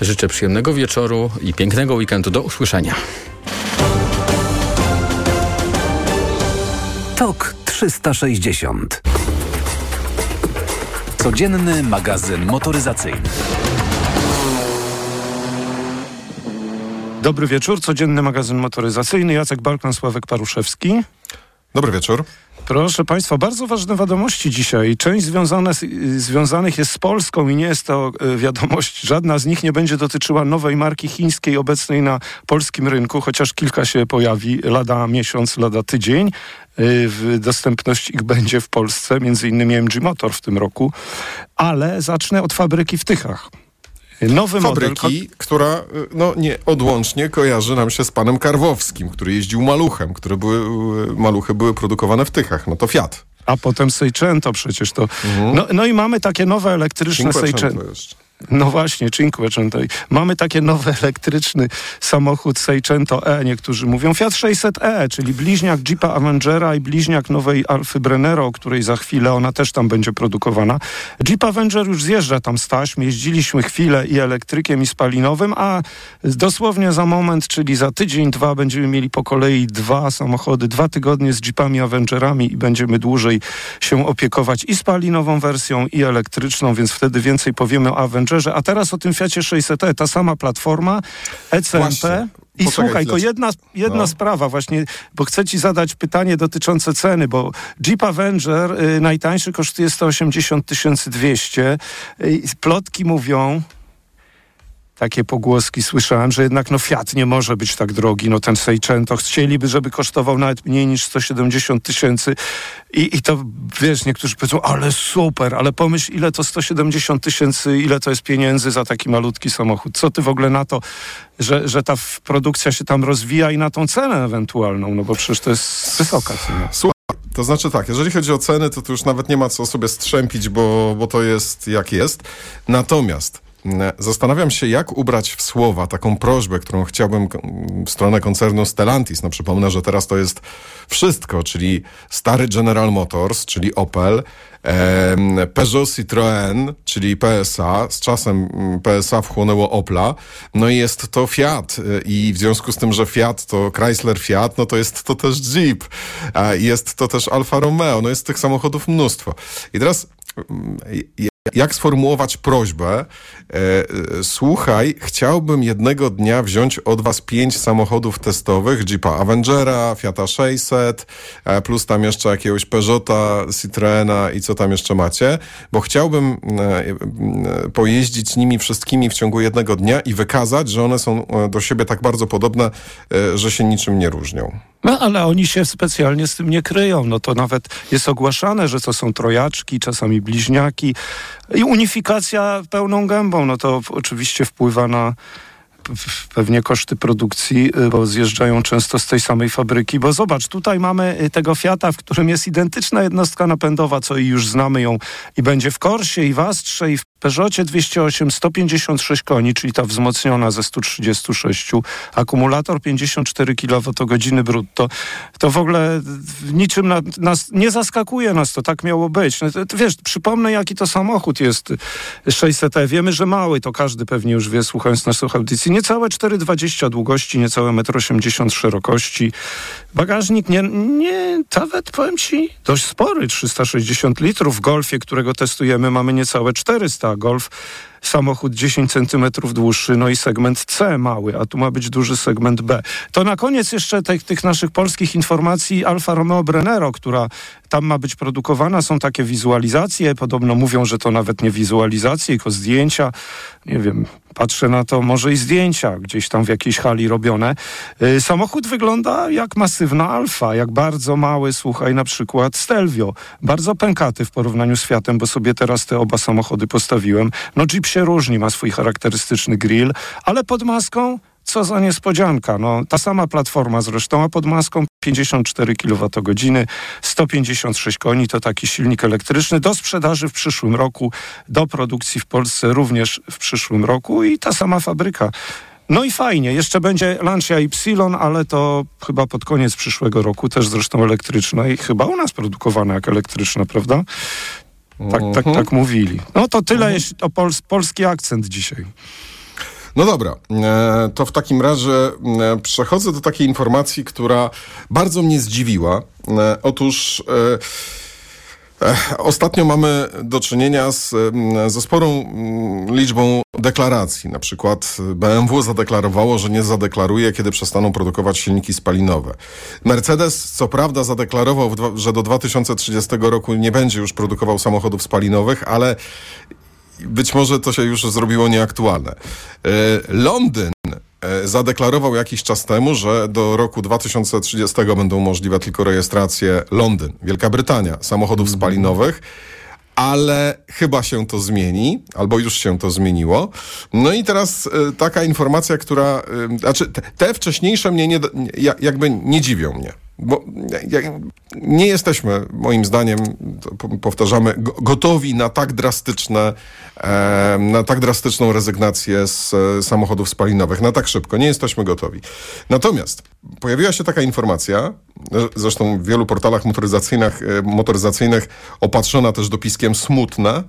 Życzę przyjemnego wieczoru i pięknego weekendu. Do usłyszenia. TOK 360 Codzienny magazyn motoryzacyjny. Dobry wieczór, codzienny magazyn motoryzacyjny. Jacek Balkan, Sławek Paruszewski. Dobry wieczór. Proszę Państwa, bardzo ważne wiadomości dzisiaj. Część związane związanych jest z Polską i nie jest to e, wiadomość, żadna z nich nie będzie dotyczyła nowej marki chińskiej obecnej na polskim rynku, chociaż kilka się pojawi lada miesiąc, lada tydzień. E, dostępność ich będzie w Polsce, między innymi MG Motor w tym roku, ale zacznę od fabryki w Tychach. Nowy Fabryki, model... która y, no, nie odłącznie kojarzy nam się z panem Karwowskim, który jeździł maluchem, które były, y, maluchy były produkowane w Tychach. No to Fiat. A potem Seicento przecież to. Mhm. No, no i mamy takie nowe elektryczne Seicento. No właśnie, Cinquecento. Mamy takie nowy elektryczny samochód Seicento E, niektórzy mówią Fiat 600e, czyli bliźniak Jeepa Avengera i bliźniak nowej Alfy Brennero, o której za chwilę ona też tam będzie produkowana. Jeep Avenger już zjeżdża tam z taśm, jeździliśmy chwilę i elektrykiem i spalinowym, a dosłownie za moment, czyli za tydzień, dwa będziemy mieli po kolei dwa samochody, dwa tygodnie z Jeepami Avengerami i będziemy dłużej się opiekować i spalinową wersją i elektryczną, więc wtedy więcej powiemy o Avengerze a teraz o tym Fiacie 600e, ta sama platforma, ECMP. I Poczekaj, słuchaj, to jedna, jedna no. sprawa właśnie, bo chcę ci zadać pytanie dotyczące ceny, bo Jeep Avenger y, najtańszy kosztuje 180 200. Y, plotki mówią, takie pogłoski słyszałem, że jednak no Fiat nie może być tak drogi, no ten Seicento chcieliby, żeby kosztował nawet mniej niż 170 tysięcy i, i to, wiesz, niektórzy powiedzą, ale super, ale pomyśl, ile to 170 tysięcy, ile to jest pieniędzy za taki malutki samochód. Co ty w ogóle na to, że, że ta produkcja się tam rozwija i na tą cenę ewentualną, no bo przecież to jest wysoka cena. To znaczy tak, jeżeli chodzi o ceny, to tu już nawet nie ma co sobie strzępić, bo, bo to jest jak jest. Natomiast Zastanawiam się, jak ubrać w słowa taką prośbę, którą chciałbym w stronę koncernu Stellantis. No przypomnę, że teraz to jest wszystko, czyli stary General Motors, czyli Opel, Peugeot Citroën, czyli PSA. Z czasem mm, PSA wchłonęło Opla. No i jest to Fiat. I w związku z tym, że Fiat to Chrysler Fiat, no to jest to też Jeep. Jest to też Alfa Romeo. No jest tych samochodów mnóstwo. I teraz mm, jak sformułować prośbę? E, e, słuchaj, chciałbym jednego dnia wziąć od was pięć samochodów testowych, Jeepa Avengera, Fiata 600, e, plus tam jeszcze jakiegoś Peugeota, Citroena i co tam jeszcze macie, bo chciałbym pojeździć nimi wszystkimi w ciągu jednego dnia i wykazać, że one są do siebie tak bardzo podobne, że się niczym nie różnią. No, ale oni się specjalnie z tym nie kryją. No to nawet jest ogłaszane, że to są trojaczki, czasami bliźniaki. I unifikacja pełną gębą, no to oczywiście wpływa na pewnie koszty produkcji, y, bo zjeżdżają często z tej samej fabryki. Bo zobacz, tutaj mamy y, tego Fiata, w którym jest identyczna jednostka napędowa, co i już znamy ją i będzie w Korsie i w Astrze i w Peugeotie 208 156 koni, czyli ta wzmocniona ze 136, akumulator 54 kWh brutto. To w ogóle niczym na, nas nie zaskakuje nas to, tak miało być. No, to, to, wiesz, przypomnę jaki to samochód jest 600e. Wiemy, że mały, to każdy pewnie już wie, słuchając naszych audycji. Niecałe 4,20 długości, niecałe 1,80 m szerokości. Bagażnik nie, nie, nawet powiem ci, dość spory, 360 litrów. W Golfie, którego testujemy, mamy niecałe 400 Golf samochód 10 cm dłuższy, no i segment C mały, a tu ma być duży segment B. To na koniec jeszcze tych, tych naszych polskich informacji Alfa Romeo Brennero, która tam ma być produkowana. Są takie wizualizacje, podobno mówią, że to nawet nie wizualizacje, tylko zdjęcia. Nie wiem, patrzę na to, może i zdjęcia gdzieś tam w jakiejś hali robione. Yy, samochód wygląda jak masywna Alfa, jak bardzo mały, słuchaj, na przykład Stelvio. Bardzo pękaty w porównaniu z Fiatem, bo sobie teraz te oba samochody postawiłem. No Jeep się różni, ma swój charakterystyczny grill, ale pod maską co za niespodzianka. No, ta sama platforma zresztą, a pod maską 54 kWh, 156 koni, to taki silnik elektryczny do sprzedaży w przyszłym roku, do produkcji w Polsce również w przyszłym roku i ta sama fabryka. No i fajnie, jeszcze będzie Lancia Y, ale to chyba pod koniec przyszłego roku, też zresztą elektryczna i chyba u nas produkowana jak elektryczna, prawda? Tak, tak, mhm. tak mówili. No to tyle, mhm. jeśli to pols polski akcent dzisiaj. No dobra, e, to w takim razie e, przechodzę do takiej informacji, która bardzo mnie zdziwiła. E, otóż Ostatnio mamy do czynienia z, ze sporą liczbą deklaracji. Na przykład BMW zadeklarowało, że nie zadeklaruje, kiedy przestaną produkować silniki spalinowe. Mercedes, co prawda, zadeklarował, że do 2030 roku nie będzie już produkował samochodów spalinowych, ale być może to się już zrobiło nieaktualne. E, Londyn e, zadeklarował jakiś czas temu, że do roku 2030 będą możliwe tylko rejestracje Londyn, Wielka Brytania, samochodów spalinowych ale chyba się to zmieni, albo już się to zmieniło. No i teraz y, taka informacja, która, y, znaczy te, te wcześniejsze mnie nie, jakby nie dziwią mnie. Bo nie jesteśmy, moim zdaniem, powtarzamy, gotowi na tak drastyczne, na tak drastyczną rezygnację z e, samochodów spalinowych, na tak szybko. Nie jesteśmy gotowi. Natomiast pojawiła się taka informacja, zresztą w wielu portalach motoryzacyjnych, e, motoryzacyjnych opatrzona też dopiskiem smutne.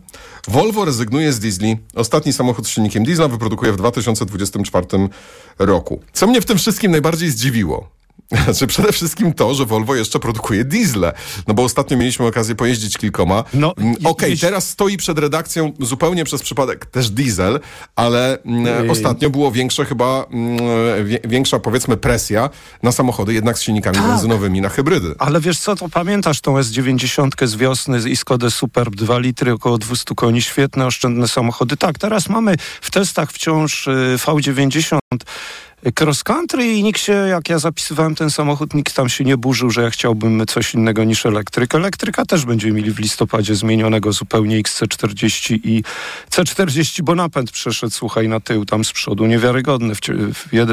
Volvo rezygnuje z diesli. Ostatni samochód z silnikiem diesla wyprodukuje w 2024 roku. Co mnie w tym wszystkim najbardziej zdziwiło, znaczy przede wszystkim to, że Volvo jeszcze produkuje diesle. No bo ostatnio mieliśmy okazję pojeździć kilkoma. No, mm, Okej, okay, teraz stoi przed redakcją zupełnie przez przypadek też diesel, ale mm, ostatnio było większe chyba, mm, większa powiedzmy presja na samochody jednak z silnikami tak. benzynowymi na hybrydy. Ale wiesz co, to pamiętasz tą S90 z wiosny i Skodę Superb 2 litry, około 200 koni, świetne, oszczędne samochody. Tak, teraz mamy w testach wciąż y, V90 cross country i nikt się, jak ja zapisywałem ten samochód, nikt tam się nie burzył, że ja chciałbym coś innego niż elektryk. Elektryka też będziemy mieli w listopadzie zmienionego zupełnie XC40 i C40, bo napęd przeszedł, słuchaj, na tył tam z przodu, niewiarygodny.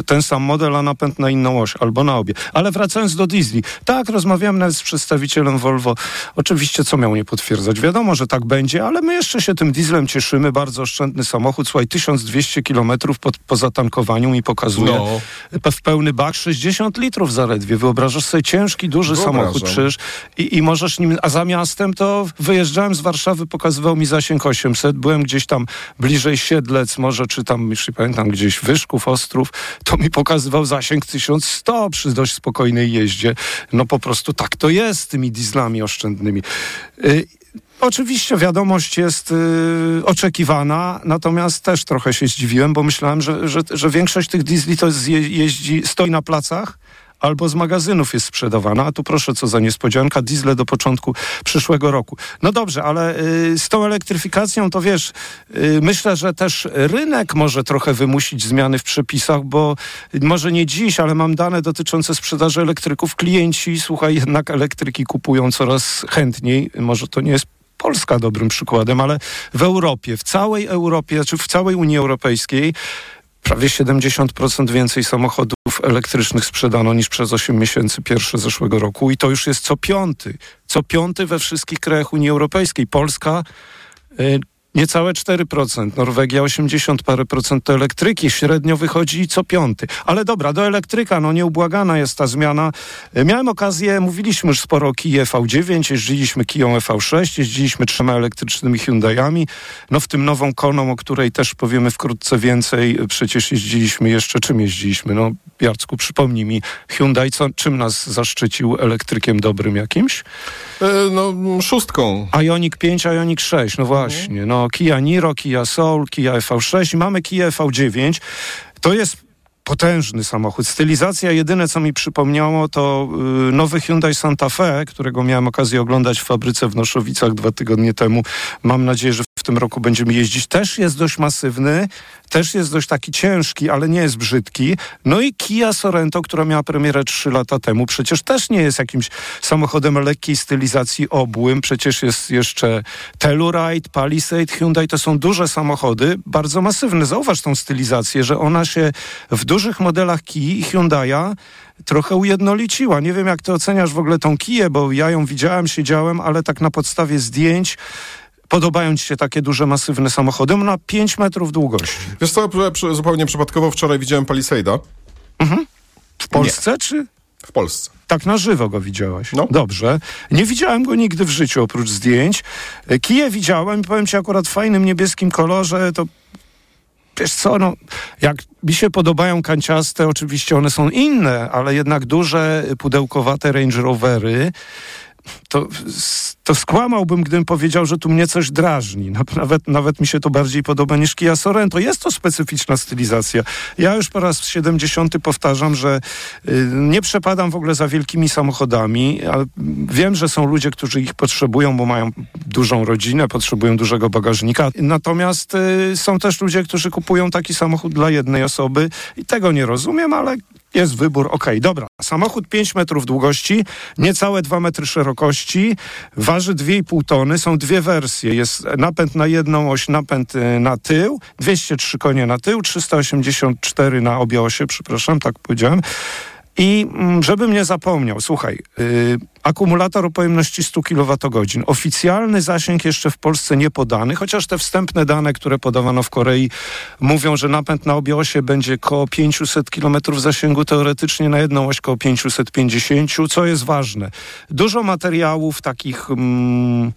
Ten sam model, a napęd na inną oś, albo na obie. Ale wracając do diesli. Tak, rozmawiałem nawet z przedstawicielem Volvo. Oczywiście, co miał nie potwierdzać? Wiadomo, że tak będzie, ale my jeszcze się tym dieslem cieszymy. Bardzo oszczędny samochód. Słuchaj, 1200 kilometrów po, po zatankowaniu mi pokazuje. No no. w pełny bak 60 litrów zaledwie. Wyobrażasz sobie ciężki, duży Wyobrażam. samochód przecież i, i możesz nim, a za miastem to wyjeżdżałem z Warszawy, pokazywał mi zasięg 800, byłem gdzieś tam bliżej Siedlec, może czy tam, już nie pamiętam, gdzieś Wyszków, Ostrów, to mi pokazywał zasięg 1100 przy dość spokojnej jeździe. No po prostu tak to jest z tymi dieslami oszczędnymi. Y Oczywiście wiadomość jest y, oczekiwana, natomiast też trochę się zdziwiłem, bo myślałem, że, że, że większość tych diesli to je, jeździ, stoi na placach albo z magazynów jest sprzedawana, a tu proszę co za niespodzianka, diesle do początku przyszłego roku. No dobrze, ale y, z tą elektryfikacją to wiesz, y, myślę, że też rynek może trochę wymusić zmiany w przepisach, bo może nie dziś, ale mam dane dotyczące sprzedaży elektryków. Klienci, słuchaj, jednak elektryki kupują coraz chętniej. Może to nie jest Polska dobrym przykładem, ale w Europie, w całej Europie, czy znaczy w całej Unii Europejskiej prawie 70% więcej samochodów elektrycznych sprzedano niż przez 8 miesięcy pierwsze zeszłego roku i to już jest co piąty. Co piąty we wszystkich krajach Unii Europejskiej. Polska y, Niecałe 4%, Norwegia 80 parę procent to elektryki, średnio wychodzi co piąty. Ale dobra, do elektryka, no nieubłagana jest ta zmiana. E, miałem okazję, mówiliśmy już sporo o Kia V9, jeździliśmy Kiją V6, jeździliśmy trzema elektrycznymi Hyundaiami, no w tym nową Koną, o której też powiemy wkrótce więcej, przecież jeździliśmy jeszcze, czym jeździliśmy? No Jarcku, przypomnij mi, Hyundai co, czym nas zaszczycił elektrykiem dobrym jakimś? E, no szóstką. Ioniq 5, Ioniq 6, no właśnie, no Kia Niro, Kia Soul, Kia EV6 i mamy Kia EV9. To jest potężny samochód. Stylizacja jedyne, co mi przypomniało, to y, nowy Hyundai Santa Fe, którego miałem okazję oglądać w fabryce w Noszowicach dwa tygodnie temu. Mam nadzieję, że w tym roku będziemy jeździć. Też jest dość masywny, też jest dość taki ciężki, ale nie jest brzydki. No i Kia Sorento, która miała premierę 3 lata temu, przecież też nie jest jakimś samochodem lekkiej stylizacji obłym. Przecież jest jeszcze Telluride, Palisade, Hyundai. To są duże samochody, bardzo masywne. Zauważ tą stylizację, że ona się w dużych modelach Kia i Hyundai'a trochę ujednoliciła. Nie wiem, jak ty oceniasz w ogóle tą Kiję, bo ja ją widziałem, siedziałem, ale tak na podstawie zdjęć Podobają ci się takie duże, masywne samochody? Ma 5 metrów długości. Wiesz co, zupełnie przypadkowo wczoraj widziałem Palisade'a. Mhm. W Polsce, Nie. czy? W Polsce. Tak na żywo go widziałaś. No. Dobrze. Nie widziałem go nigdy w życiu oprócz zdjęć. Kije widziałem i powiem ci akurat w fajnym niebieskim kolorze, to wiesz co, no, jak mi się podobają kanciaste, oczywiście one są inne, ale jednak duże, pudełkowate Range Rovery, to, to skłamałbym, gdybym powiedział, że tu mnie coś drażni. Nawet, nawet mi się to bardziej podoba niż Kia Sorento. Jest to specyficzna stylizacja. Ja już po raz 70 powtarzam, że y, nie przepadam w ogóle za wielkimi samochodami, ale wiem, że są ludzie, którzy ich potrzebują, bo mają dużą rodzinę, potrzebują dużego bagażnika. Natomiast y, są też ludzie, którzy kupują taki samochód dla jednej osoby i tego nie rozumiem, ale jest wybór, okej, okay, dobra. Samochód 5 metrów długości, niecałe 2 metry szerokości, waży 2,5 tony, są dwie wersje. Jest napęd na jedną oś, napęd y, na tył, 203 konie na tył, 384 na obie osie, przepraszam, tak powiedziałem. I mm, żebym nie zapomniał, słuchaj, yy, akumulator o pojemności 100 kWh. Oficjalny zasięg jeszcze w Polsce nie podany, chociaż te wstępne dane, które podawano w Korei, mówią, że napęd na obie osie będzie koło 500 km zasięgu, teoretycznie na jedną oś koło 550, co jest ważne. Dużo materiałów takich mm,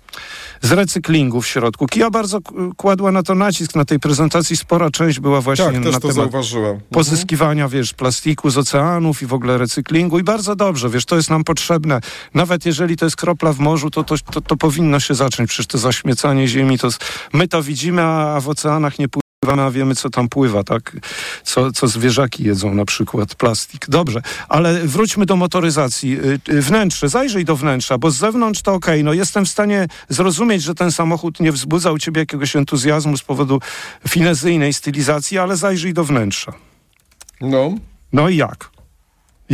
z recyklingu w środku. Kia bardzo kładła na to nacisk. Na tej prezentacji spora część była właśnie tak, na też temat zauważyłem. pozyskiwania, wiesz, plastiku z oceanów i w ogóle recyklingu i bardzo dobrze, wiesz, to jest nam potrzebne. Nawet jeżeli to jest kropla w morzu, to, to, to, to powinno się zacząć. Przecież to zaśmiecanie ziemi, to my to widzimy, a w oceanach nie pływamy, a wiemy, co tam pływa, tak? Co, co zwierzaki jedzą, na przykład plastik. Dobrze, ale wróćmy do motoryzacji. Wnętrze, zajrzyj do wnętrza, bo z zewnątrz to okej, okay. no jestem w stanie zrozumieć, że ten samochód nie wzbudza u ciebie jakiegoś entuzjazmu z powodu finezyjnej stylizacji, ale zajrzyj do wnętrza. No. No i jak?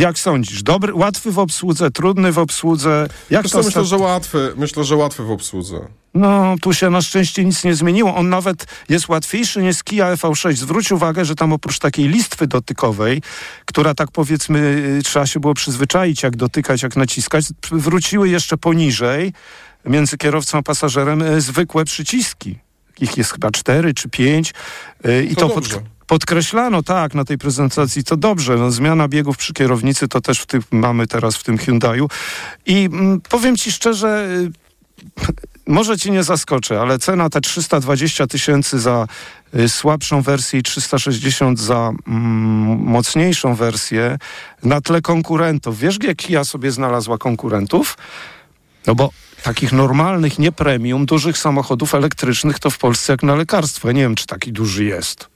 Jak sądzisz? Dobry, łatwy w obsłudze, trudny w obsłudze? Jak Wiesz to myślę, że łatwy, myślę, że łatwy w obsłudze. No, tu się na szczęście nic nie zmieniło. On nawet jest łatwiejszy niż Kia EV6. Zwróć uwagę, że tam oprócz takiej listwy dotykowej, która tak powiedzmy y, trzeba się było przyzwyczaić, jak dotykać, jak naciskać, wróciły jeszcze poniżej, między kierowcą a pasażerem, y, zwykłe przyciski. Ich jest chyba cztery czy pięć. Y, I to, to pod, podkreślano, tak, na tej prezentacji, to dobrze. No, zmiana biegów przy kierownicy to też w tym, mamy teraz w tym Hyundaiu. I mm, powiem ci szczerze, może ci nie zaskoczę, ale cena te 320 tysięcy za y, słabszą wersję i 360 za mm, mocniejszą wersję na tle konkurentów. Wiesz, jak ja sobie znalazła konkurentów? No bo takich normalnych, nie premium, dużych samochodów elektrycznych to w Polsce jak na lekarstwo. Ja nie wiem, czy taki duży jest.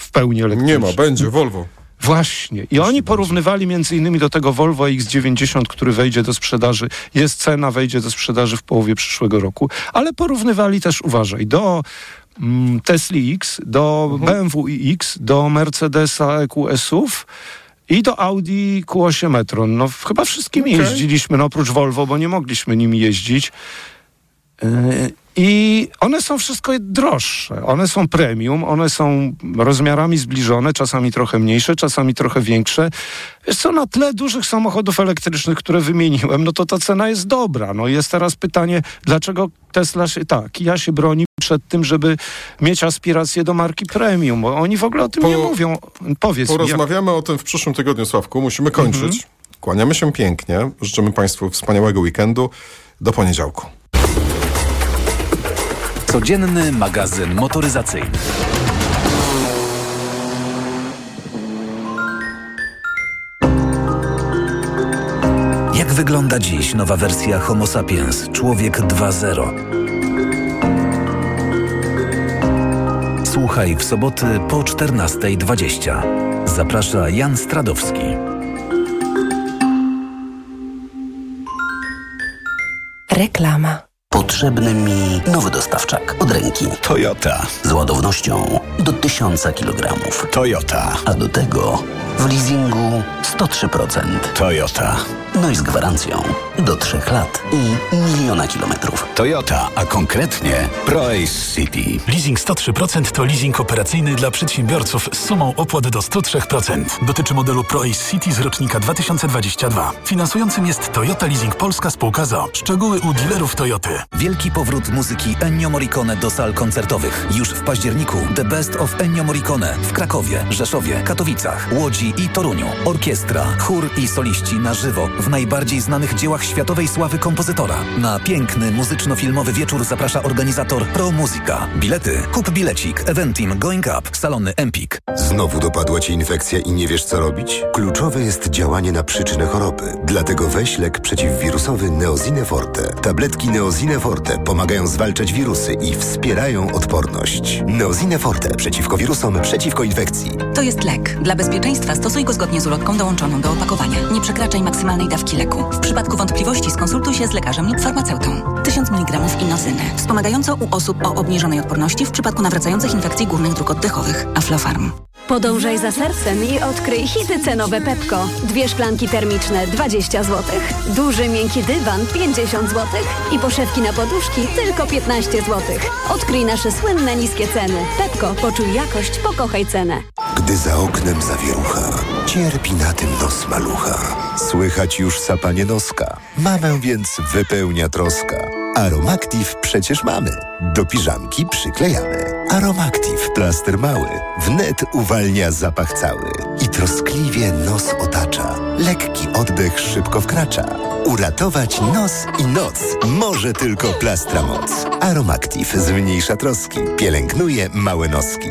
W pełni elektryczny. Nie ma, będzie, Volvo. Właśnie. I oni porównywali między innymi do tego Volvo X90, który wejdzie do sprzedaży. Jest cena, wejdzie do sprzedaży w połowie przyszłego roku. Ale porównywali też, uważaj, do mm, Tesla X, do mhm. BMW iX, do Mercedesa EQS-ów, i do Audi Q8 e-tron. No chyba wszystkimi okay. jeździliśmy, no oprócz Volvo, bo nie mogliśmy nimi jeździć. Yy, I one są wszystko droższe. One są premium, one są rozmiarami zbliżone, czasami trochę mniejsze, czasami trochę większe. Wiesz co, na tle dużych samochodów elektrycznych, które wymieniłem, no to ta cena jest dobra. No jest teraz pytanie, dlaczego Tesla się, tak, ja się broni przed tym, żeby mieć aspiracje do marki premium, bo oni w ogóle o tym po, nie mówią. Powiedz Porozmawiamy jak... o tym w przyszłym tygodniu, Sławku. Musimy kończyć. Mhm. Kłaniamy się pięknie. Życzymy Państwu wspaniałego weekendu. Do poniedziałku. Codzienny magazyn motoryzacyjny. Jak wygląda dziś nowa wersja Homo sapiens Człowiek 2.0? Słuchaj w soboty po 14.20. Zaprasza Jan Stradowski. Reklama. Potrzebny mi nowy dostawczak od ręki. Toyota. Z ładownością do 1000 kg. Toyota. A do tego w leasingu 103%. Toyota. No i z gwarancją do 3 lat i miliona kilometrów. Toyota, a konkretnie ProAce City. Leasing 103% to leasing operacyjny dla przedsiębiorców z sumą opłat do 103%. Dotyczy modelu ProAce City z rocznika 2022. Finansującym jest Toyota Leasing Polska Spółka ZO. Szczegóły u dealerów Toyoty. Wielki powrót muzyki Ennio Morricone do sal koncertowych. Już w październiku The Best of Ennio Morricone w Krakowie, Rzeszowie, Katowicach, Łodzi Łodzi i Toruniu. Orkiestra, chór i soliści na żywo w najbardziej znanych dziełach światowej sławy kompozytora. Na piękny muzyczno-filmowy wieczór zaprasza organizator Pro Musica. Bilety kup bilecik Eventim Going Up, salony Empik. Znowu dopadła Ci infekcja i nie wiesz co robić? Kluczowe jest działanie na przyczynę choroby. Dlatego weź lek przeciwwirusowy Neozine Forte. Tabletki Neozine Forte pomagają zwalczać wirusy i wspierają odporność. Neozine Forte przeciwko wirusom, przeciwko infekcji. To jest lek. Dla bezpieczeństwa stosuj go zgodnie z ulotką dołączoną do opakowania. Nie przekraczaj maksymalnej dawki leku. W przypadku wątpliwości skonsultuj się z lekarzem lub farmaceutą. 1000 mg inozyny. Wspomagająco u osób o obniżonej odporności w przypadku nawracających infekcji górnych dróg oddechowych. Aflofarm. Podążaj za sercem i odkryj hity cenowe Pepko. Dwie szklanki termiczne 20 zł, duży miękki dywan 50 zł i poszewki na poduszki tylko 15 zł. Odkryj nasze słynne niskie ceny. Pepko, poczuj jakość, pokochaj cenę. Gdy za oknem zawierucha, cierpi na tym nos malucha. Słychać już sapanie noska. Mamę więc wypełnia troska. Aromactive przecież mamy. Do piżamki przyklejamy. Aromactive plaster mały. Wnet uwalnia zapach cały. I troskliwie nos otacza. Lekki oddech szybko wkracza. Uratować nos i noc może tylko plastra moc. Aromactive zmniejsza troski. Pielęgnuje małe noski.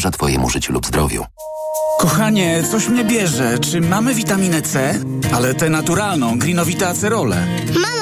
Twojemu życiu lub zdrowiu. Kochanie, coś mnie bierze. Czy mamy witaminę C? Ale tę naturalną, Grinowita Acerole. Acerola?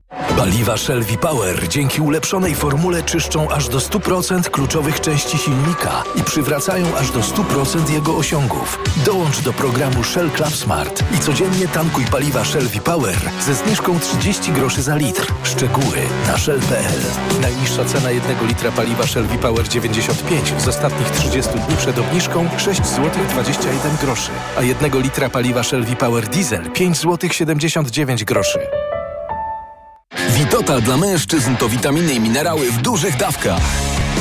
Paliwa Shell V-Power dzięki ulepszonej formule czyszczą aż do 100% kluczowych części silnika i przywracają aż do 100% jego osiągów. Dołącz do programu Shell Club Smart i codziennie tankuj paliwa Shell V-Power ze zniżką 30 groszy za litr. Szczegóły na shell.pl. Najniższa cena jednego litra paliwa Shell V-Power 95 z ostatnich 30 dni przed obniżką 6 zł 21 groszy, a jednego litra paliwa Shell V-Power Diesel 5 zł 79 groszy. Witotal dla mężczyzn to witaminy i minerały w dużych dawkach.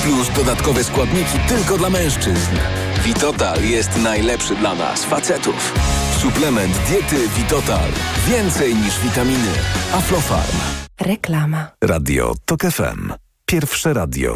Plus dodatkowe składniki tylko dla mężczyzn. Witotal jest najlepszy dla nas, facetów. Suplement diety Witotal. Więcej niż witaminy. Aflofarm. Reklama. Radio TOK FM. Pierwsze radio